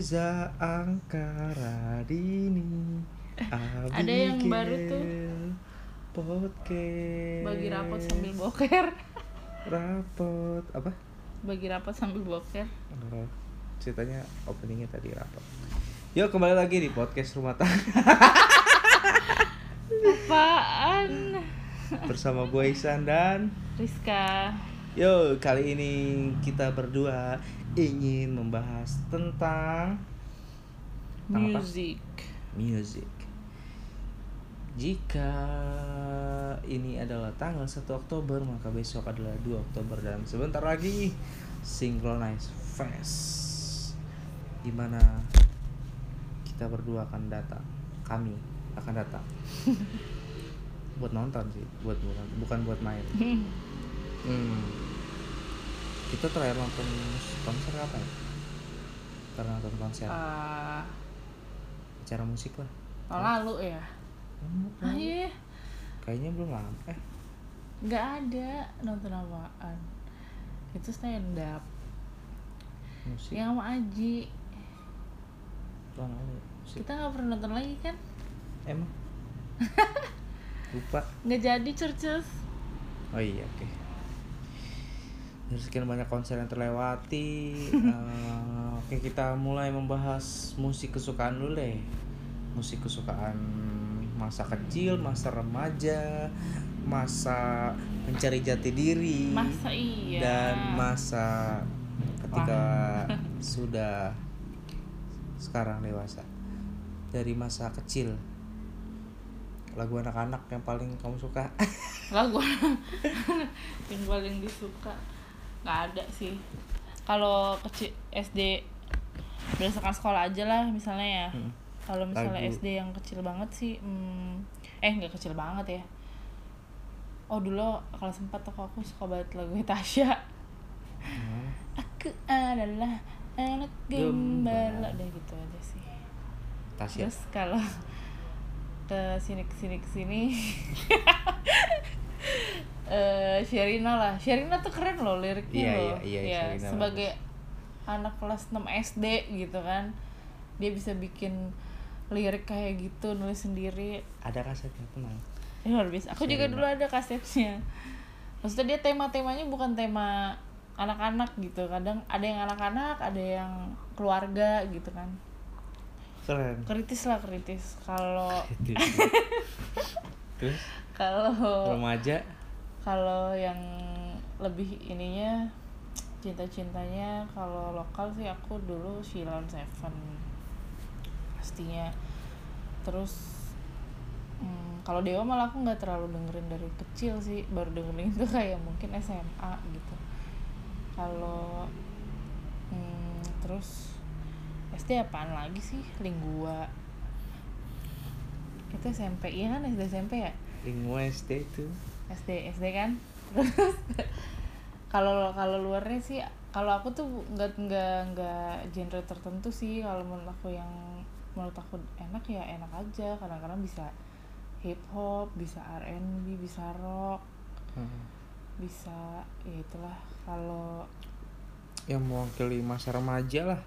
Reza Angkara Dini. Ada yang baru tuh. podcast. Bagi rapot sambil boker. Rapot apa? Bagi rapot sambil boker. Oh, ceritanya openingnya tadi rapot. Yuk kembali lagi di podcast rumah tangga. Apaan? Bersama gue Isan dan Rizka Yo, kali ini kita berdua ingin membahas tentang Tentang apa? music music. Jika ini adalah tanggal 1 Oktober, maka besok adalah 2 Oktober dan sebentar lagi Synchronize Fest. Di mana kita berdua akan datang. Kami akan datang. buat nonton sih, buat bukan bukan buat main. Hmm. Kita terakhir nonton konser kapan? Karena nonton konser Ah, acara musik lah. tahun lalu ya ah iya Kayaknya belum lama. Eh, nggak ada nonton apaan itu stand up musik yang sama Aji tahun lalu. Musik. kita nggak pernah nonton lagi kan Emang? Lupa. nggak jadi churches Oh iya, oke. Dari sekian banyak konser yang terlewati, eh, oke kita mulai membahas musik kesukaan dulu deh. Musik kesukaan masa kecil, masa remaja, masa mencari jati diri, masa iya dan masa ketika sudah sekarang dewasa. Dari masa kecil, lagu anak-anak yang paling kamu suka? lagu yang paling disuka nggak ada sih kalau kecil SD berdasarkan sekolah aja lah misalnya ya Hmm. kalau misalnya Lagu. SD yang kecil banget sih hmm, eh nggak kecil banget ya oh dulu kalau sempat aku aku suka banget lagu Tasya Hmm. aku adalah anak gembala udah gitu aja sih Tasya. terus kalau ke sini ke sini ke sini eh Sherina lah. Sherina tuh keren loh liriknya Iya, loh. iya, iya, Ya, Sherina sebagai anak kelas 6 SD gitu kan. Dia bisa bikin lirik kayak gitu nulis sendiri. Ada kasetnya tenang. ini luar biasa. Aku juga Sherina. dulu ada kasetnya. Maksudnya dia tema-temanya bukan tema anak-anak gitu. Kadang ada yang anak-anak ada yang keluarga gitu kan. Keren. kritis lah kritis. Kalau Terus? Kalau remaja kalau yang lebih ininya cinta-cintanya kalau lokal sih aku dulu Shilon Seven. Pastinya. Terus hmm, kalau Dewa malah aku nggak terlalu dengerin dari kecil sih. Baru dengerin itu kayak mungkin SMA gitu. Kalau hmm, terus SD apaan lagi sih? Lingua itu SMP iya kan SD SMP ya? Lingua SD itu SD SD kan terus kalau kalau luarnya sih kalau aku tuh nggak nggak nggak genre tertentu sih kalau menurut aku yang menurut aku enak ya enak aja kadang-kadang bisa hip hop bisa R&B bisa rock Hmm. bisa ya itulah kalau yang mewakili masa remaja lah.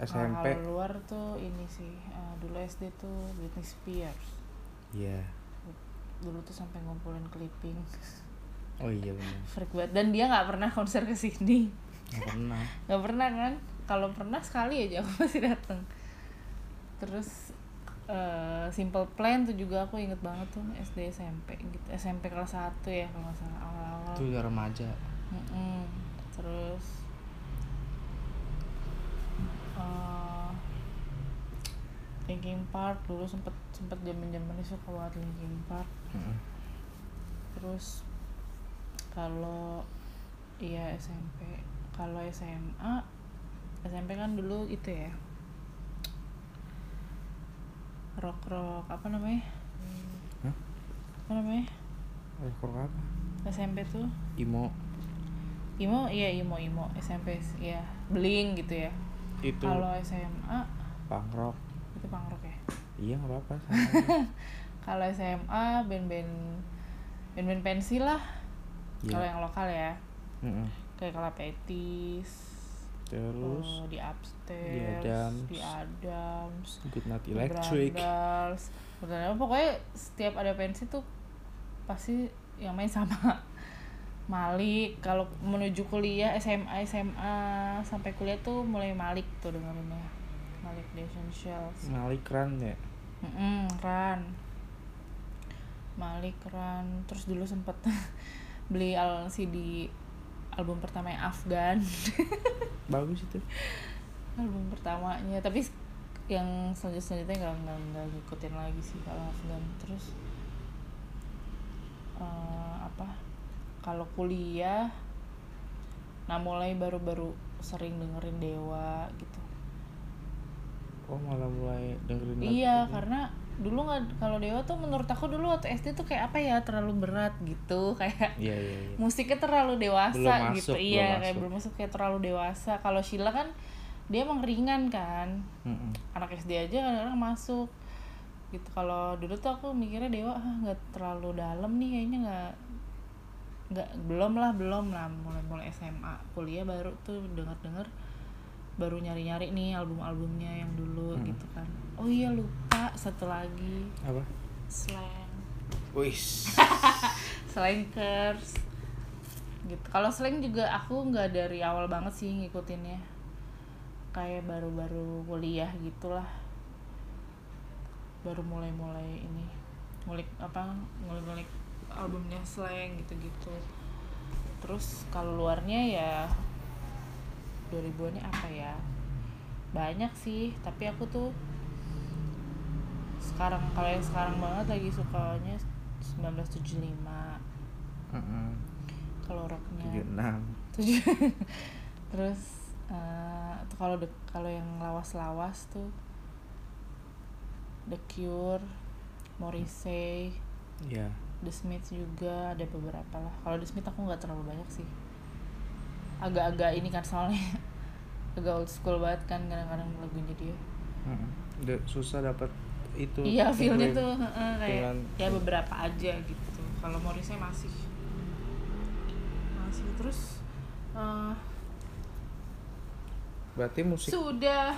SMP. kalau luar tuh ini sih eh, dulu SD tuh Britney Spears Iya. Dulu tuh sampai ngumpulin clipping Oh iya benar. freak banget dan dia nggak pernah konser ke sini Nggak pernah. nggak pernah kan kalau pernah sekali aja aku masih datang terus eh, Simple Plan tuh juga aku inget banget tuh SD SMP gitu SMP kelas 1 ya kalau nggak salah awal-awal Itu udah remaja. Mm-mm. terus Linkin Park dulu sempet sempet zaman zamannya suka banget Linkin Park. Hmm. terus kalau iya SMP kalau SMA SMP kan dulu itu ya. Rock rock apa namanya? Hah? apa namanya? Eh, kurang apa? SMP tuh. Imo imo iya imo imo SMP ya bling gitu ya. Itu. Kalau SMA punk rock. Itu punk rock ya? Iya nggak apa-apa. kalau SMA band-band band-band pensi lah. Iya. kalau yang lokal ya. Mm-mm. kayak Kalapetis terus? Eh, di upstairs Adams. di Adams. Good Night di Electric. Brandals. Pokoknya setiap ada pensi tuh pasti yang main sama Malik. Kalau menuju kuliah SMA SMA sampai kuliah tuh mulai Malik tuh dengerinnya Malik The Essentials Malik Ran ya? Mm-mm, Ran Malik Ran terus dulu sempet beli al CD album pertama yang Afgan. Bagus itu. Album pertamanya. Tapi yang selanjutnya selanjutnya nggak nggak nggak ngikutin lagi sih kalau Afgan. Terus eh, apa? Kalau kuliah nah mulai baru-baru sering dengerin Dewa gitu oh malah mulai dengerin lagu iya itu. karena dulu nggak kalau Dewa tuh menurut aku dulu waktu SD tuh kayak apa ya terlalu berat gitu kayak iya iya iya musiknya terlalu dewasa Belum gitu masuk, iya belum kayak masuk. belum masuk kayak terlalu dewasa kalau Sheila kan dia emang ringan kan Mm-mm. anak SD aja kadang-kadang masuk gitu kalau dulu tuh aku mikirnya dewa ah nggak terlalu dalam nih kayaknya nggak nggak belum lah belum lah mulai mulai SMA kuliah baru tuh denger denger baru nyari nyari nih album albumnya yang dulu Hmm. gitu kan. Oh iya lupa satu lagi. Apa? Slang. Wis. Slankers gitu. Kalau slang juga aku nggak dari awal banget sih ngikutinnya. Kayak baru-baru kuliah gitulah. Baru mulai-mulai ini ngulik apa ngulik-ngulik albumnya slang gitu-gitu. Terus kalau luarnya ya 2000-an apa ya banyak sih tapi aku tuh sekarang kalau yang sekarang banget lagi sukanya 1975 Mm-mm. kalau rocknya tujuh enam tujuh terus tuh kalau kalau yang lawas-lawas tuh The Cure, Morrissey, ya The Smiths juga ada beberapa lah. Kalau The Smiths aku nggak terlalu banyak sih. Agak-agak ini kan soalnya. Agak old school banget kan kadang-kadang lagunya dia. Mm-mm. Udah susah dapat itu Iya, feelnya tuh heeh, kayak ya beberapa aja gitu. Kalau Morrissey masih. Masih. Terus eh, berarti musik sudah.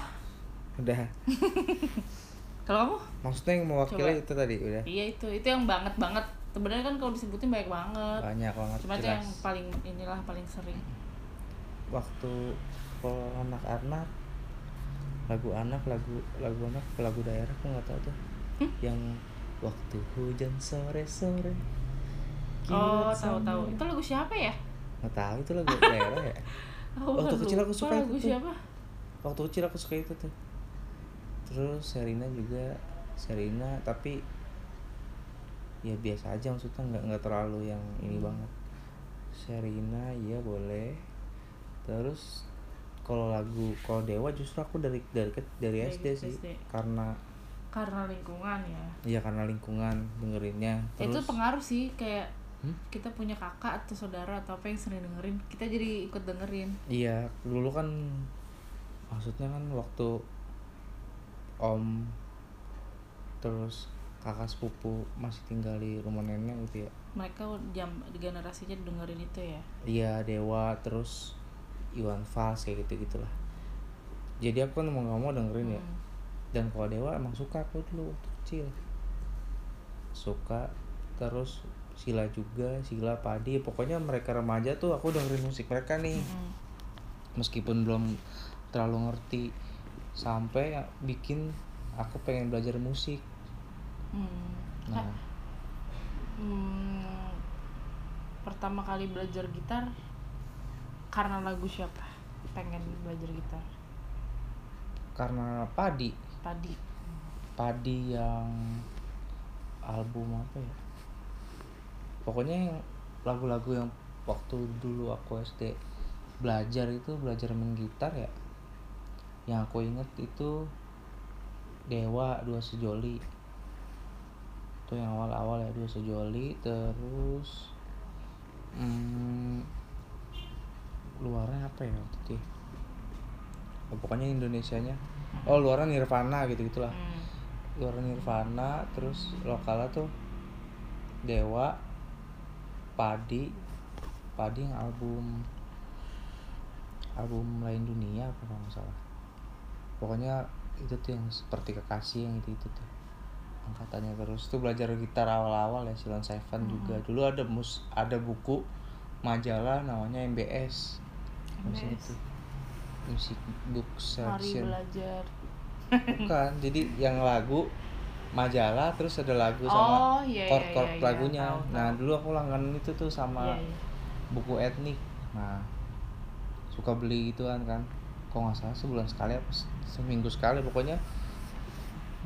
Udah. Kalau kamu? Maksudnya yang mewakili Coba. itu tadi udah? Iya itu. Itu yang banget banget. Sebenarnya kan kalau disebutin banyak banget. Banyak banget cuma itu yang paling inilah paling sering waktu anak-anak lagu anak lagu lagu anak lagu daerah aku nggak tahu tuh. Hmm? yang waktu hujan sore sore oh tahu tahu. Itu lagu siapa ya? Nggak tahu itu lagu daerah ya. Aku Waktu kecil aku suka lagu itu tuh. siapa? Waktu kecil aku suka itu tuh. Terus Serina juga. Serina tapi ya biasa aja maksudnya nggak nggak terlalu yang ini Hmm. banget. Serina iya boleh terus kalau lagu kalau Dewa justru aku dari dari dari Dari SD sih. SD. karena karena lingkungan ya. Ya karena lingkungan dengerinnya. Itu terus pengaruh sih kayak Hmm? kita punya kakak atau saudara atau apa yang sering dengerin kita jadi ikut dengerin. Iya dulu kan maksudnya kan waktu om terus kakak sepupu masih tinggal di rumah nenek gitu ya. Mereka jam generasinya dengerin itu ya? Iya Dewa terus Iwan Fals kayak gitu gitulah jadi aku kan mau nggak mau dengerin ya Hmm. dan kalau Dewa emang suka aku dulu waktu kecil suka terus Sila juga Sila Padi pokoknya mereka remaja tuh aku dengerin musik mereka nih Mm-mm. meskipun belum terlalu ngerti sampai bikin aku pengen belajar musik Hmm. nah Hmm, pertama kali belajar gitar karena lagu siapa? Pengen belajar gitar. Karena Padi. Tadi Padi yang album apa ya? Pokoknya yang lagu-lagu yang waktu dulu aku SD belajar itu belajar main gitar ya. Yang aku inget itu Dewa dua sejoli. Itu yang awal-awal ya dua sejoli. Terus hmm, luarnya apa ya waktu itu ya? Oh, pokoknya Indonesianya. Oh luaran Nirvana gitu gitulah. Hmm. luaran Nirvana terus lokalnya tuh Dewa Padi. Padi yang album album lain dunia apa kalau nggak salah. Pokoknya itu tuh yang seperti kekasih yang itu itu tuh angkatannya. Terus tuh belajar gitar awal-awal ya Silon Seven juga. Dulu ada mus ada buku majalah namanya MBS Music MBS. itu Music Book Mari Selection belajar. bukan jadi yang lagu majalah terus ada lagu Oh, sama iya, iya, chord-chord iya, iya. lagunya Tahu, nah dulu aku langganan itu tuh sama Iya, iya. buku etnik nah suka beli gituan kan kok nggak salah sebulan sekali apa se- seminggu sekali pokoknya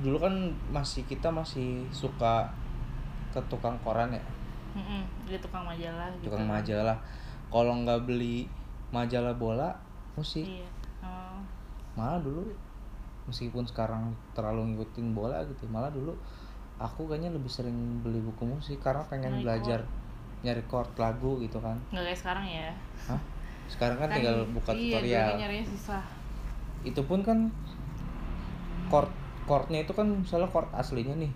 dulu kan masih kita masih suka ke tukang koran ya Mm-mm, Dia tukang majalah gitu. tukang kan. majalah kalau nggak beli majalah bola musik Iya. Oh, malah dulu meskipun sekarang terlalu ngikutin bola gitu malah dulu aku kayaknya lebih sering beli buku musik karena pengen belajar nyari chord lagu gitu kan nggak kayak sekarang ya. Hah? sekarang kan, tinggal buka iya, tutorial nyarinya susah. itu pun kan chord chordnya itu kan misalnya chord aslinya nih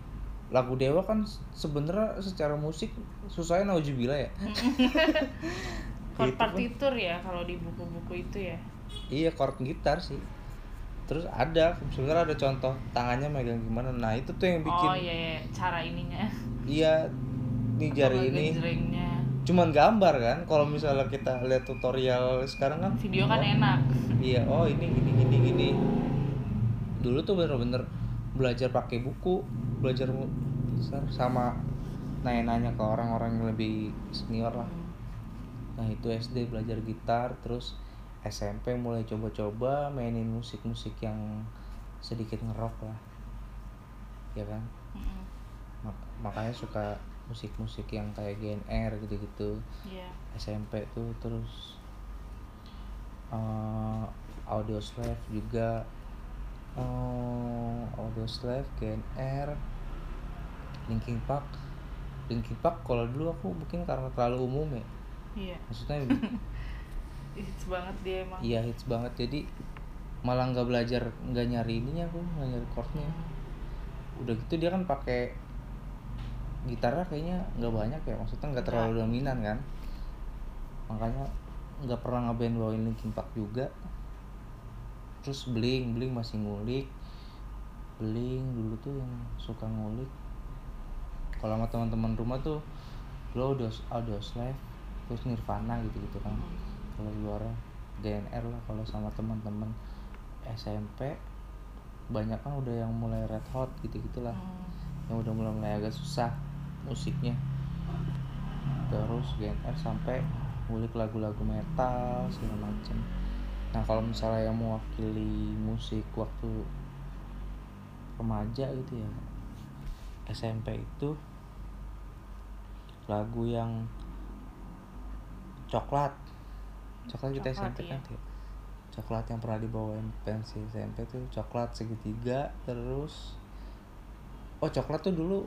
lagu dewa kan sebenarnya secara musik susahnya naujubillah ya Chord Itu pun- partitur ya kalau di buku-buku itu ya. iya chord gitar sih. Terus ada sebenarnya ada contoh tangannya megang gimana. Nah itu tuh yang bikin Oh iya, iya, cara ininya. iya nih jari ini. cuman gambar kan kalau misalnya kita lihat tutorial sekarang kan Video kan oh, enak. iya oh ini gini gini gini dulu tuh bener-bener belajar pakai buku belajar sama nanya-nanya ke orang-orang yang lebih senior lah nah itu SD belajar gitar terus SMP mulai coba-coba mainin musik-musik yang sedikit ngerok lah. Ya kan. Mak- makanya suka musik-musik yang kayak GNR gitu-gitu. Iya. SMP tuh terus eh Audio Slave juga. Eh Audio Slave GNR Linkin Park. Linkin Park kalau dulu aku mungkin karena terlalu umum ya Iya. maksudnya Hits banget dia emang. iya hits banget. Jadi malah nggak belajar nggak nyari ininya aku nggak nyari chordnya. Udah gitu dia kan pakai gitarnya kayaknya nggak banyak ya maksudnya nggak terlalu dominan kan. Makanya nggak pernah ngeband bawain Linkin Park juga. Terus Blink Blink masih ngulik. Blink dulu tuh yang suka ngulik. Kalau sama teman-teman rumah tuh lo udah audio slave terus Nirvana gitu gitu kan kalau luar GNR lah kalau sama teman-teman SMP banyak kan udah yang mulai red hot gitu gitulah Hmm. yang udah mulai mulai agak susah musiknya. Terus GNR sampai ngulik lagu-lagu metal segala macem. Nah kalau misalnya yang mewakili musik waktu remaja gitu ya SMP itu lagu yang coklat. Coklat kita Coklat, SMP iya. kan tuh coklat yang pernah dibawain pensi SMP tuh coklat segitiga terus oh coklat tuh dulu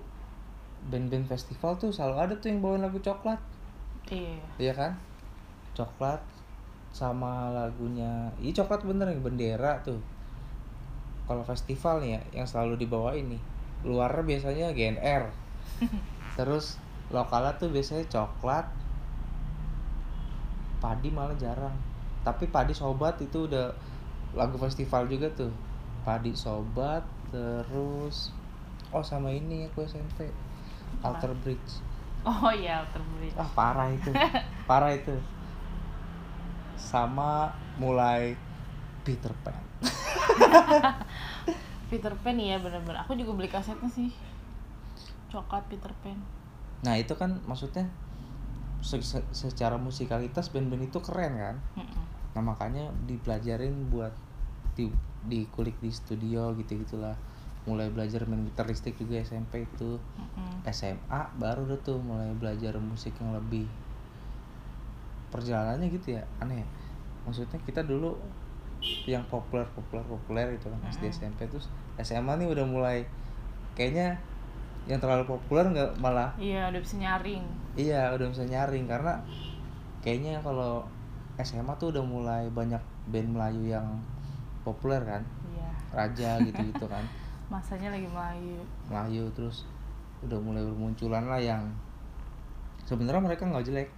band-band festival tuh selalu ada tuh yang bawain lagu coklat. Iya. iya kan? Coklat sama lagunya iya coklat bener yang bendera tuh. Kalau festival nih ya yang selalu dibawain nih luarnya biasanya GNR terus lokalnya tuh biasanya coklat padi malah jarang tapi padi sobat itu udah lagu festival juga tuh padi sobat terus oh sama ini aku SMP Apa? Alter Bridge Oh iya, terbeli. ah parah itu parah itu sama mulai Peter Pan Peter Pan iya bener-bener. Aku juga beli kasetnya sih. Coklat Peter Pan. nah itu kan maksudnya se- se- secara musikalitas band-band itu keren kan Mm-mm. nah makanya dipelajarin buat di dikulik di studio gitu gitulah mulai belajar main gitar listrik juga SMP itu Mm-mm. SMA baru udah tuh mulai belajar musik yang lebih perjalanannya gitu ya aneh ya. maksudnya kita dulu yang populer populer populer itu kan SD Mm-mm. SMP terus SMA nih udah mulai kayaknya yang terlalu populer nggak malah Iya, udah bisa nyaring. iya udah bisa nyaring karena kayaknya kalau SMA tuh udah mulai banyak band Melayu yang populer kan Iya. Raja gitu gitu kan Masanya lagi Melayu. Melayu terus udah mulai bermunculan lah yang sebenarnya mereka nggak jelek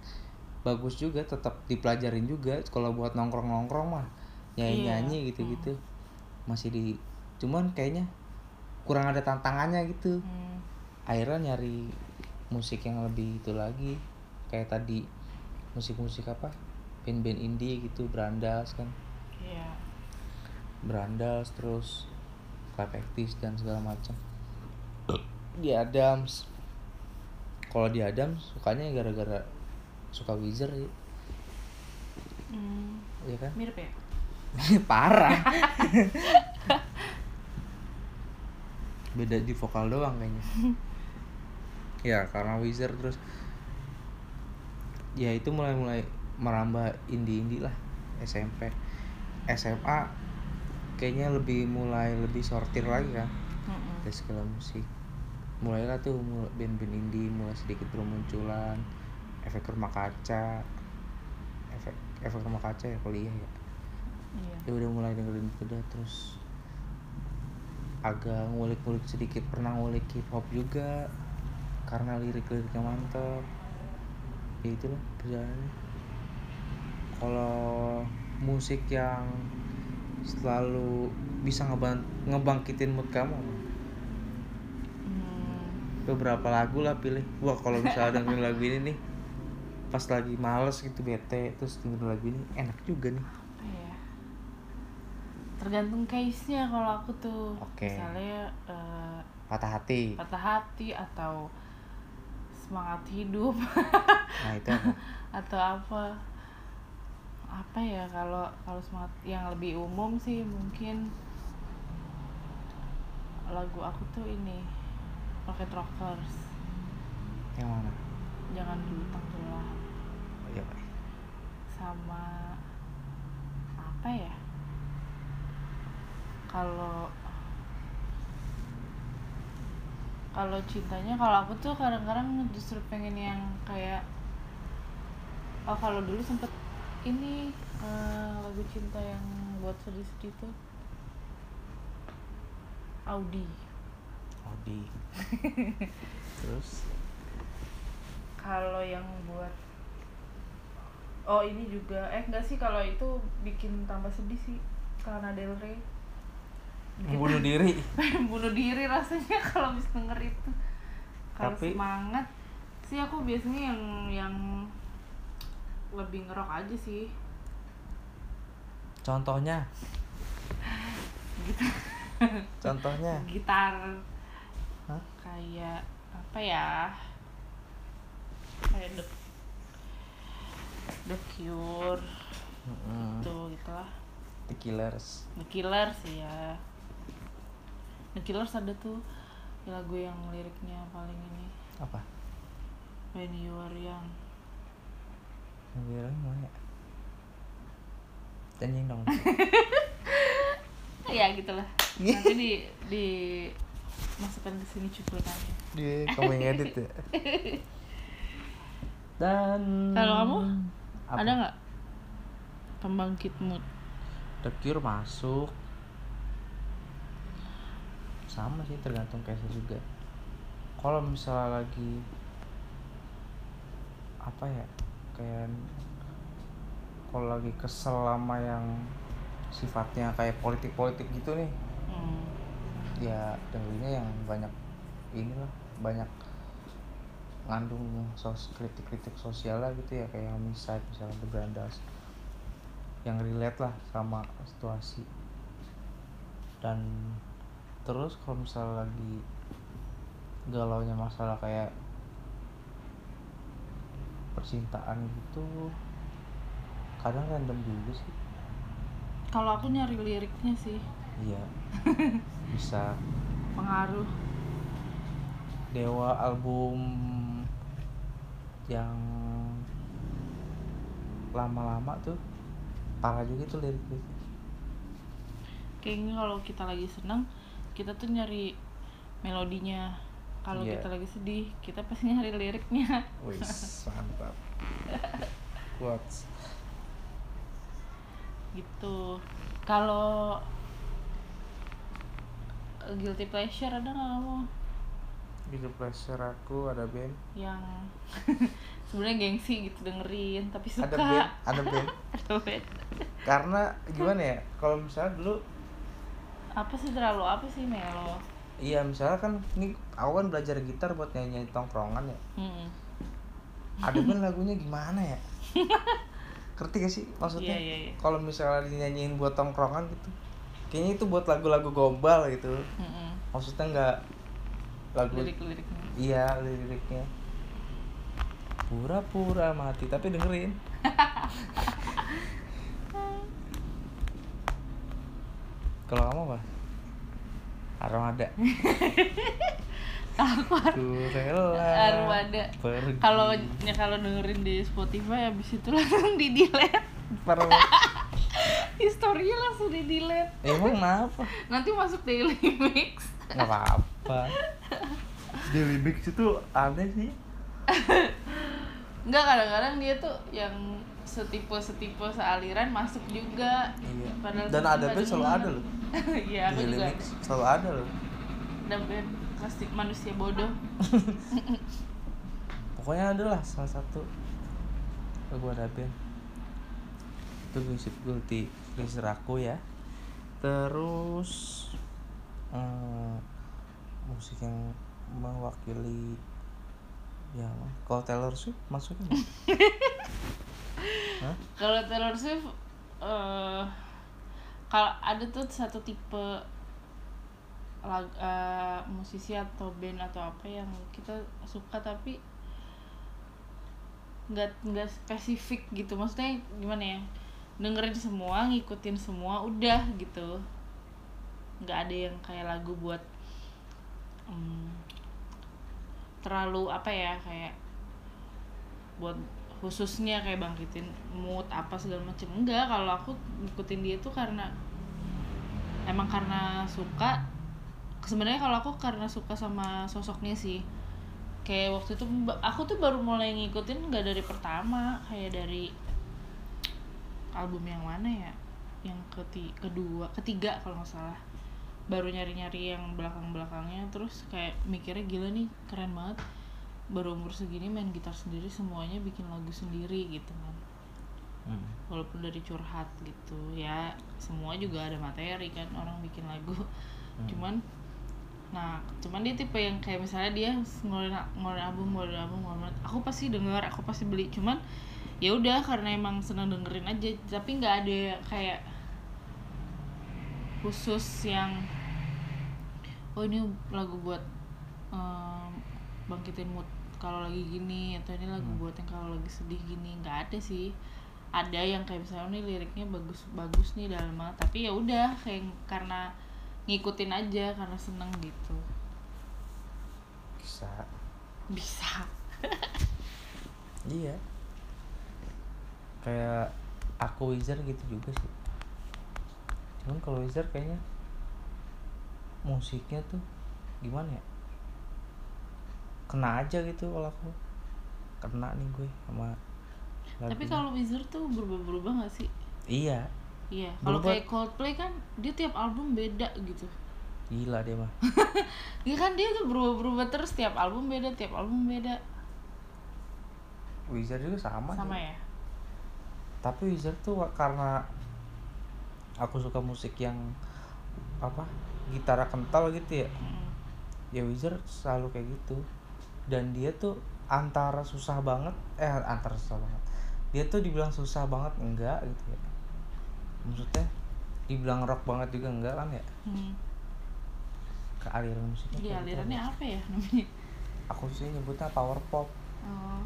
bagus juga tetap dipelajarin juga kalau buat nongkrong nongkrong mah nyanyi nyanyi Iya. gitu gitu masih di cuman kayaknya kurang ada tantangannya gitu Hmm. Akhirnya nyari musik yang lebih itu lagi. Kayak tadi musik-musik apa? Band-band indie gitu Brandas kan. Iya. Brandas terus Actis dan segala macam. Di Adams. Kalau di Adams sukanya gara-gara suka Wizard ya, Hmm. ya kan? Mirip ya? parah. Beda di vokal doang kayaknya ya karena Wizard terus ya itu mulai mulai merambah indie indie lah SMP SMA kayaknya lebih mulai lebih sortir lagi kan dari segala musik. Mulailah tuh band-band indie mulai sedikit bermunculan. Efek rumah kaca. Efek efek rumah kaca ya kuliah ya. Iya. ya udah mulai dengerin udah terus agak ngulik-ngulik sedikit. Pernah ngulik hip hop juga karena lirik-liriknya mantep ya itulah perjalanannya kalau musik yang selalu bisa ngeban ngebangkitin mood kamu? Hmm. beberapa lagu lah pilih wah kalau misalnya dengerin lagu ini nih pas lagi males gitu bete terus dengerin lagu ini enak juga nih Apa ya? Tergantung case-nya kalau aku tuh. Oke. Misalnya eh, patah hati patah hati atau semangat hidup. Nah itu apa? Atau apa? Apa ya kalau kalau semangat yang lebih umum sih mungkin lagu aku tuh ini Rocket Rockers. Yang mana? Jangan oh, iya Pak. sama apa ya? Kalau kalau cintanya kalau aku tuh kadang-kadang justru pengen yang kayak oh kalau dulu sempet ini eh, lagu cinta yang buat sedih-sedih tuh. Audi. Audi. Terus? Kalau yang buat oh ini juga. Eh enggak sih kalau itu bikin tambah sedih sih karena Del Rey bunuh diri. Pengen bunuh diri rasanya kalau habis denger itu. Kalau Tapi- semangat. Sih aku biasanya yang yang lebih ngerok aja sih. Contohnya? Gitu. Contohnya? Gitar. Hah? kayak apa ya? Kayak the the cure. Mm-mm. tuh gitulah. The Killers. The Killers ya The Killers ada tuh lagu yang liriknya paling ini. Apa? When You Are Young. Yang bilang mana ya? Tanjing dong. Ya gitulah. Nanti di di masukkan ke sini cuplikannya. Dia kamu yang edit ya? Dan Kalau kamu, Apa? ada nggak? Pembangkit mood. The Cure masuk sama sih tergantung case juga. Kalau misalnya lagi apa ya kayak kalau lagi kesel sama yang sifatnya kayak politik-politik gitu nih hmm. ya dengerinnya yang banyak inilah banyak ngandung sos kritik-kritik sosial lah gitu ya kayak homicide misalnya The Brandas yang relate lah sama situasi. Dan terus kalau misalnya lagi galau nya masalah kayak percintaan gitu kadang random juga sih. Kalau aku nyari liriknya sih. Iya. Bisa. Pengaruh. Dewa album yang lama-lama tuh parah juga tuh liriknya. Kayaknya kalau kita lagi seneng kita tuh nyari melodinya. Kalau Iya. kita lagi sedih kita pasti nyari liriknya. Wis mantap. Kuat. Gitu. Kalau guilty pleasure ada nggak kamu? Guilty pleasure aku ada band. Yang sebenarnya gengsi gitu dengerin tapi suka. ada band ada band. Ada band. karena gimana ya kalau misalnya dulu apa sih terlalu apa sih melo? Iya misalnya kan ini aku kan belajar gitar buat nyanyi nyanyi tongkrongan ya. Mm-mm. ada band lagunya gimana ya? Ngerti gak sih maksudnya? Iya, iya, iya. kalau misalnya dinyanyiin buat tongkrongan gitu kayaknya itu buat lagu-lagu gombal gitu. Mm-mm. maksudnya nggak lagu lirik-liriknya. Iya liriknya. Pura-pura mati tapi dengerin kalau kamu apa? Armada. Aku Armada. kalau ya kalau dengerin di Spotify habis itu langsung di delete. Per- historinya langsung di delete. Emang kenapa? Nanti masuk daily mix. Nggak apa-apa. Daily Mix itu aneh sih. Enggak kadang-kadang dia tuh yang setipe setipe sealiran masuk juga. Iya. Padahal dan ada selalu ada loh iya aku Daily juga. Mix selalu ada loh. Ada band pasti manusia bodoh. Pokoknya ada lah salah satu. Lagu ada band itu musik guilty pleasure aku ya. Terus eh, musik yang mewakili ya kalau Taylor Swift masuknya. Kalau Taylor Swift eh kalau ada tuh satu tipe lag, eh, musisi atau band atau apa yang kita suka tapi nggak nggak spesifik gitu. Maksudnya gimana ya? Dengerin semua ngikutin semua udah gitu. Nggak ada yang kayak lagu buat hmm, terlalu apa ya kayak buat khususnya kayak bangkitin mood apa segala macem. Enggak kalau aku ngikutin dia tuh karena emang karena suka. Sebenarnya kalau aku karena suka sama sosoknya sih. Kayak waktu itu aku tuh baru mulai ngikutin nggak dari pertama kayak dari album yang mana ya? Yang keti kedua ketiga kalau nggak salah. Baru nyari-nyari yang belakang-belakangnya terus kayak mikirnya gila nih keren banget baru umur segini main gitar sendiri semuanya bikin lagu sendiri gitu kan Hmm. walaupun dari curhat gitu ya semua juga ada materi kan orang bikin lagu. Cuman nah cuman dia tipe yang kayak misalnya dia ngeluarin ngeluarin album ngeluarin album ngeluarin aku pasti denger aku pasti beli. Cuman ya udah karena emang seneng dengerin aja. Tapi nggak ada kayak khusus yang oh ini lagu buat em, bangkitin mood kalau lagi gini atau ini lagu buat yang kalau lagi sedih gini nggak ada sih. Ada yang kayak misalnya nih liriknya bagus bagus nih dalam banget. Tapi ya udah kayak karena ngikutin aja karena seneng gitu. Bisa. Bisa. Iya. Kayak aku Wizard gitu juga sih. Cuman kalau Wizard kayaknya musiknya tuh gimana ya kena aja gitu kalau aku. Kena nih gue sama tapi lagunya. kalau Wizard tuh berubah-berubah gak sih? Iya. Iya kalau kayak Coldplay kan dia tiap album beda gitu. Gila dia mah. Iya kan dia tuh berubah-berubah terus tiap album beda tiap album beda. Wizard juga sama sama sih. ya? Tapi Wizard tuh karena aku suka musik yang apa gitar kental gitu ya. Mm. ya Wizard selalu kayak gitu dan dia tuh antara susah banget eh antara susah banget. Dia tuh dibilang susah banget enggak gitu ya. Maksudnya dibilang rock banget juga enggak kan ya? Hmm. ke aliran musiknya Iya gitu. alirannya apa ya namanya? Aku sih nyebutnya power pop. Oh.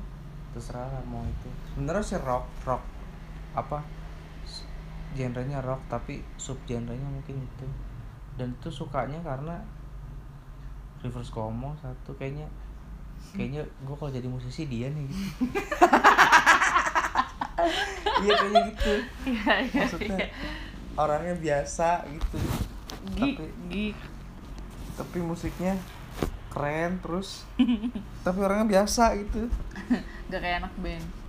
terserah lah mau itu. Sebenarnya sih rock rock apa genrenya rock tapi sub genrenya mungkin itu. Dan itu sukanya karena Rivers Cuomo satu kayaknya kayaknya gue kalau jadi musisi dia nih gitu iya kayaknya gitu iya iya maksudnya iya. orangnya biasa gitu tapi geek tapi musiknya keren terus tapi orangnya biasa gitu gak kayak anak band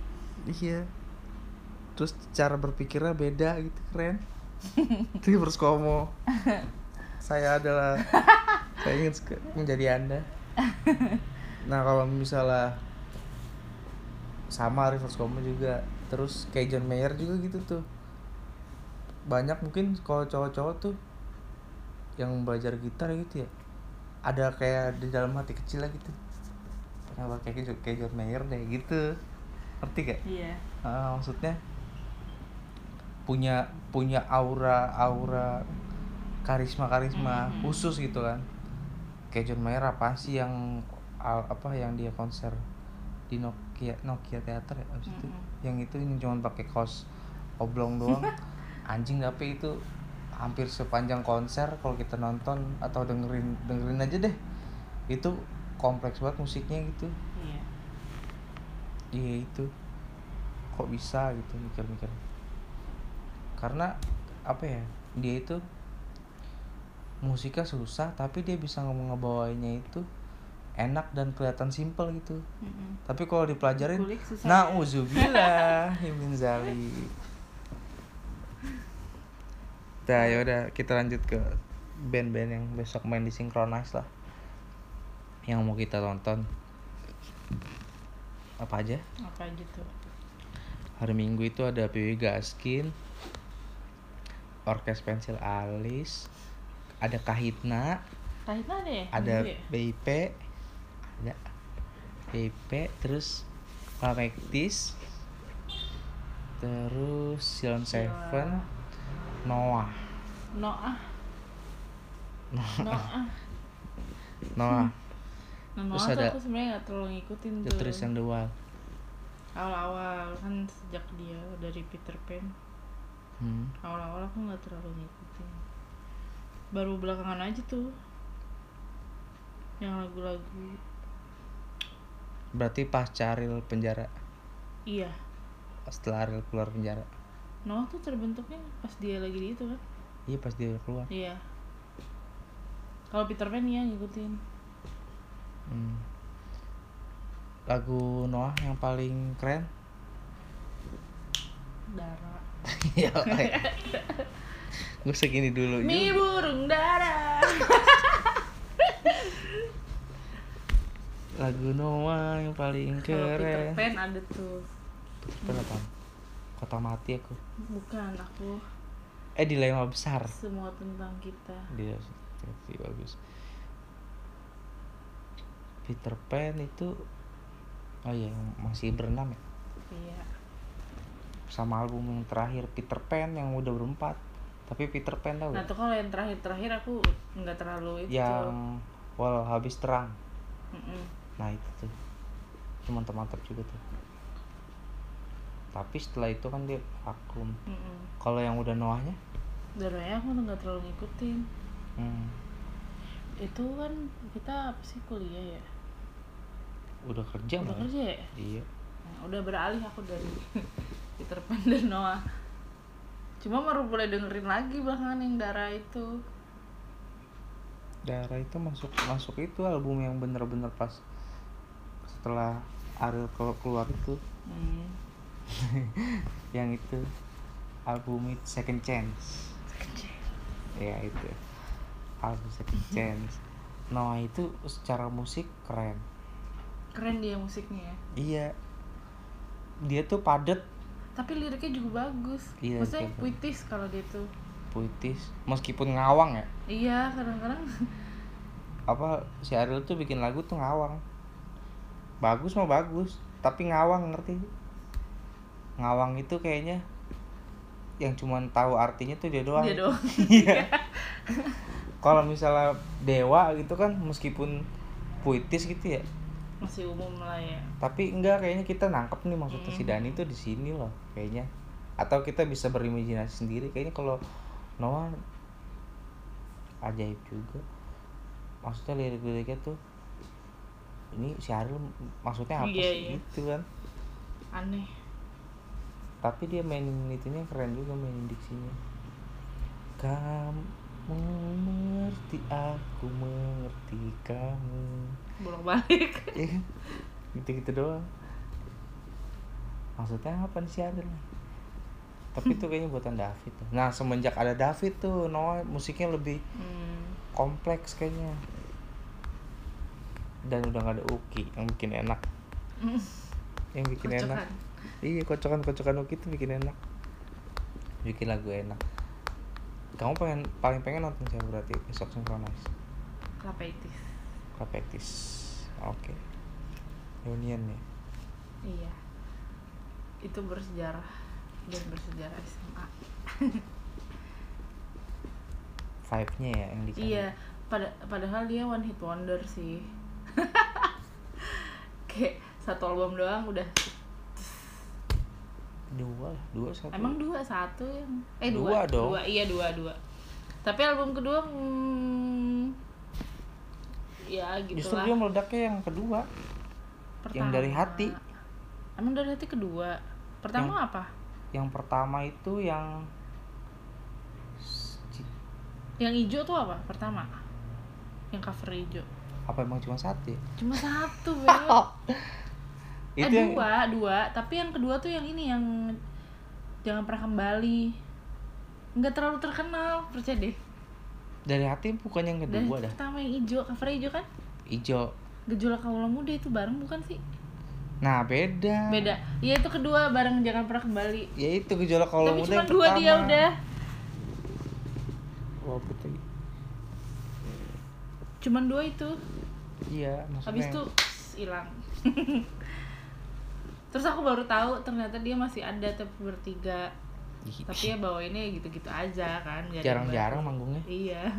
Iya. Terus cara berpikirnya beda gitu keren. Rivers Cuomo. saya adalah saya ingin menjadi anda. Nah kalau misalnya sama Rivers Cuomo juga terus kayak John Mayer juga gitu tuh. Banyak mungkin kalau cowok-cowok tuh yang belajar gitar gitu ya. Ada kayak di dalam hati kecil lah gitu. Kenapa kayak gitu- kayak John Mayer deh gitu. Ngerti gak? iya. Ah, maksudnya punya punya aura aura karisma karisma Mm-mm. khusus gitu kan. Kayak John Mayer apa sih yang al- apa yang dia konser di Nokia Nokia Theater ya abis itu. Mm-mm. yang itu ini cuma pakai kaos oblong doang. Anjing tapi itu hampir sepanjang konser kalau kita nonton atau dengerin dengerin aja deh. Itu kompleks banget musiknya gitu. Iya. Iya itu. Kok bisa gitu mikir-mikir. Karena apa ya dia itu musiknya susah tapi dia bisa nge- ngebawainya itu enak dan kelihatan simpel gitu Mm-mm. tapi kalau dipelajarin nah ya. uzubillah min zalik Nah, yaudah kita lanjut ke band-band yang besok main di Synchronize lah. Yang mau kita tonton. Apa aja? apa gitu Hari Minggu itu ada PW Gaskin, Orkes Pensil Alis, ada Kahitna, Kahitna ada ya ada Minggu ya? BIP, terus Pamektis, terus Silon Seven, Noah, Noah. Noah. Noah, nah, Noah Terus ada aku sebenarnya nggak terlalu ngikutin The tuh. Trees and the Wild. awal-awal kan sejak dia dari Peter Pan. Hmm. awal-awal aku nggak terlalu ngikutin. Baru belakangan aja tuh yang lagu-lagu Berarti pas Aril penjara, iya. Setelah Aril keluar penjara. Noah tuh terbentuknya pas dia lagi di itu kan? Iya pas dia keluar. iya. Kalau Peter Pan ya ngikutin. Hmm. Lagu Noah yang paling keren? Dara. Ya gue segini dulu. Mi burung dara lagu Noah yang paling kalau Peter keren. Pan ada tuh. Berapa kota mati aku. Bukan aku. Eh dilema besar. Semua tentang kita. Dia bagus. Peter Pan itu oh iya masih berenam ya? Iya. Sama album yang terakhir Peter Pan yang udah berempat. Tapi Peter Pan tau nah gak? tuh kalau yang terakhir-terakhir aku nggak terlalu itu. Yang wal habis terang. Mm-mm. Nah itu tuh. Itu mantap-mantap juga tuh. Tapi setelah itu kan dia vakum. Mm-mm. kalau yang udah Noahnya? Darahnya aku tuh nggak terlalu ngikutin. Hmm, itu kan kita apa sih kuliah ya? Udah kerja udah malah. kerja ya? Iya. Nah, udah beralih aku dari Peter Pan dan Noah. Cuma baru boleh dengerin lagi belakangan yang darah itu. Dara itu masuk masuk itu album yang bener-bener pas setelah Ariel kelu- keluar itu. Hmm. yang itu album itu Second Chance. Ya itu. Album Second Chance. Noah itu secara musik keren. Keren dia musiknya ya? Iya. Dia tuh padet tapi liriknya juga bagus. Iya, maksudnya betul. puitis kalau dia tuh. Puitis. Meskipun ngawang ya? Iya kadang-kadang. Apa si Ariel tuh bikin lagu tuh ngawang bagus mah bagus tapi ngawang ngerti? Ngawang itu kayaknya yang cuman tahu artinya tuh dia doang. Dia doang. Iya. Kalau misalnya dewa gitu kan meskipun puitis gitu ya. Masih umum lah ya. Tapi enggak kayaknya kita nangkep nih maksudnya si Hmm. Dani tuh di sini loh kayaknya. Atau kita bisa berimajinasi sendiri kayaknya kalau Noah ajaib juga. Maksudnya lirik-liriknya tuh ini si Ariel maksudnya apa Iya, sih? iya. gitu kan. Aneh. Tapi dia mainin itunya keren juga mainin diksinya. Kamu mengerti aku mengerti kamu. Bolak balik Iya. Kan? gitu-gitu doang. Maksudnya apa nih si Ariel tapi itu kayaknya buatan David tuh. nah semenjak ada David tuh Noah musiknya lebih hmm. kompleks kayaknya dan udah nggak ada Uki yang bikin enak. Yang bikin enak. Kocokan. iya kocokan kocokan Uki tuh bikin enak. Bikin lagu enak. Kamu pengen paling pengen nonton siapa berarti? Besok synchronize. Klapeitis. Rapektis oke. Reunion ya? Iya. Itu bersejarah. Dan bersejarah SMA. vibe nya ya yang dicari Iya, pada padahal dia one hit wonder sih. Kayak satu album doang udah. dua lah dua satu Emang dua satu yang eh Dua dua dong. dua iya dua dua. Tapi album kedua hmm, ya gitu justru lah. dia meledaknya yang kedua yang dari hati. Emang dari hati kedua. Pertama apa? yang pertama itu yang Yang hijau tuh apa? Pertama. Yang cover hijau. Apa emang cuma satu ya? Cuma satu, eh itu yang dua dua. Tapi yang kedua tuh yang ini yang jangan pernah kembali. Nggak terlalu terkenal percaya deh. Dari hati bukan yang kedua dah. pertama yang hijau cover hijau kan? Ijo gejolak kaula muda itu bareng bukan sih? Nah beda. Beda. Ya itu kedua bareng jangan pernah kembali. Ya itu gejolak kalau tapi muda cuma yang dua pertama. dia udah. Wah, putih. cuman dua itu iya maksudnya habis itu hilang. Terus aku baru tahu ternyata dia masih ada tapi bertiga. Tapi ya bawainnya gitu-gitu aja kan jarang-jarang manggungnya. Iya.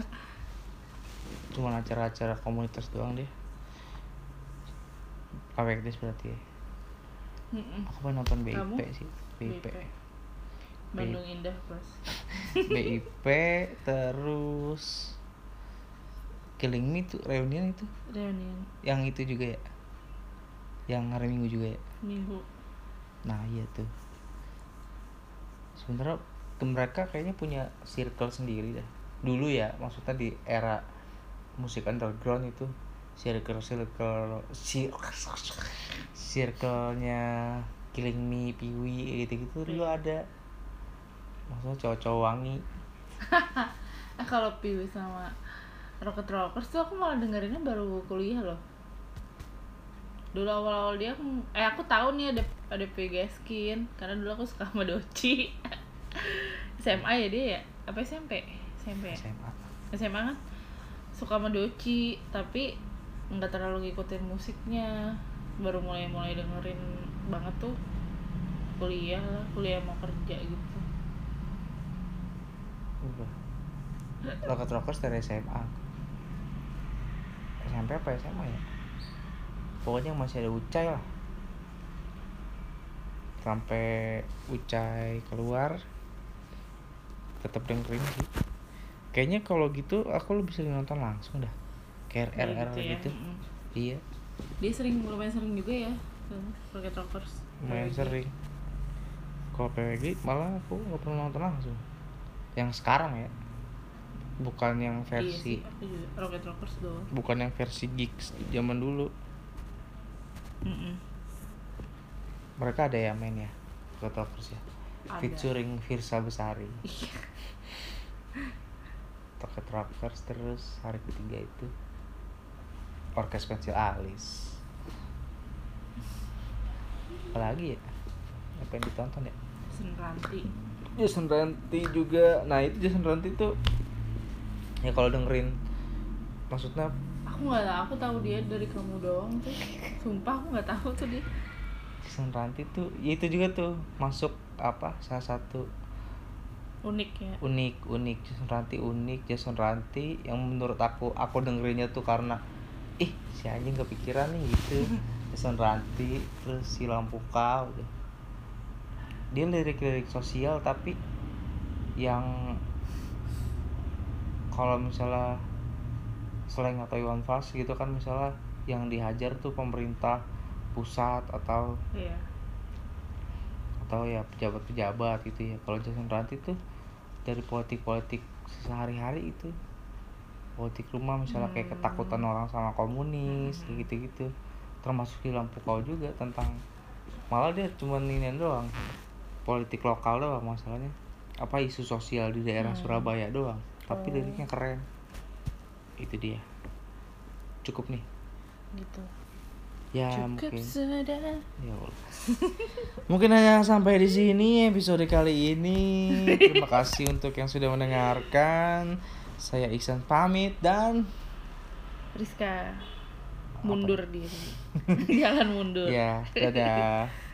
Cuma acara-acara komunitas doang deh Kawekdes berarti ya. Mm-mm. aku pengen nonton BIP Kamu? sih BIP BIP. Bandung Indah Plus. BIP terus Killing Me tuh reunion itu? Reunion. Yang itu juga ya? Yang hari minggu juga ya? Minggu. Nah iya tuh. Sebenarnya mereka kayaknya punya circle sendiri dah dulu ya maksudnya di era musik underground itu circle circle circle-nya Killing Me, Piwi gitu gitu dulu ada. Maksudnya cowok-cowok wangi. Kalau Piwi sama Rocket Rockers tuh aku malah dengerinnya baru kuliah loh. Dulu awal-awal dia aku, eh aku tahu nih ada ada PG Skin karena dulu aku suka sama Doci. SMA ya dia ya? Apa SMP SMP ya? SMA SMA kan? Suka sama Doci tapi nggak terlalu ngikutin musiknya. Baru mulai-mulai dengerin banget tuh kuliah lah kuliah mau kerja gitu. Rocket Rockers dari SMA SMP apa SMA ya? Pokoknya masih ada Ucai lah. Sampai Ucai keluar tetap dengerin sih. Kayaknya kalau gitu aku lebih sering nonton langsung dah. Kayak RR ya. gitu. Mm-mm. iya. Dia sering lumayan sering juga ya ke Rocket Rockers. Lumayan PWG. sering. Kalau PWG malah aku nggak pernah nonton langsung. Yang sekarang ya bukan yang iya versi sih aku juga Rocket Rockers doang. Bukan yang versi gigs zaman dulu. Mm-mm. mereka ada ya main ya Rocket Rockers ya? Ada. featuring Virsa Besari. Iya. Rocket Rockers terus hari ketiga itu Orkes Pensil Alis. Apalagi ya? Apa yang ditonton ya? Sen Ranti Jason Ranti juga. Nah itu Jason Ranti tuh ya kalau dengerin. Maksudnya? Aku nggak tahu aku tahu dia dari kamu doang tuh. Sumpah aku nggak tahu tuh dia. Jason Ranti tuh ya itu juga tuh masuk apa salah satu unik ya. Unik unik. Jason Ranti unik Jason Ranti yang menurut aku aku dengerinnya tuh karena ih si anjing kepikiran nih gitu. Jason Ranti terus si lampu kau dia lirik-lirik sosial tapi yang kalau misalnya selain atau Iwan Fals gitu kan misalnya yang dihajar tuh pemerintah pusat atau iya atau ya pejabat-pejabat gitu ya kalau Jason Ranti tuh dari politik-politik sehari-hari itu politik rumah misalnya kayak Hmm. ketakutan orang sama komunis Hmm. gitu-gitu termasuk di lampu kau juga tentang malah dia cuma ini doang politik lokal doang masalahnya apa isu sosial di daerah Hmm. Surabaya doang tapi Oh. liriknya keren. Itu dia. Cukup nih. Gitu. Ya cukup mungkin. sudah. Ya Allah. mungkin hanya sampai di sini episode kali ini. Terima kasih untuk yang sudah mendengarkan. Saya Iksan pamit dan Rizka mundur diri jalan mundur. Ya dadah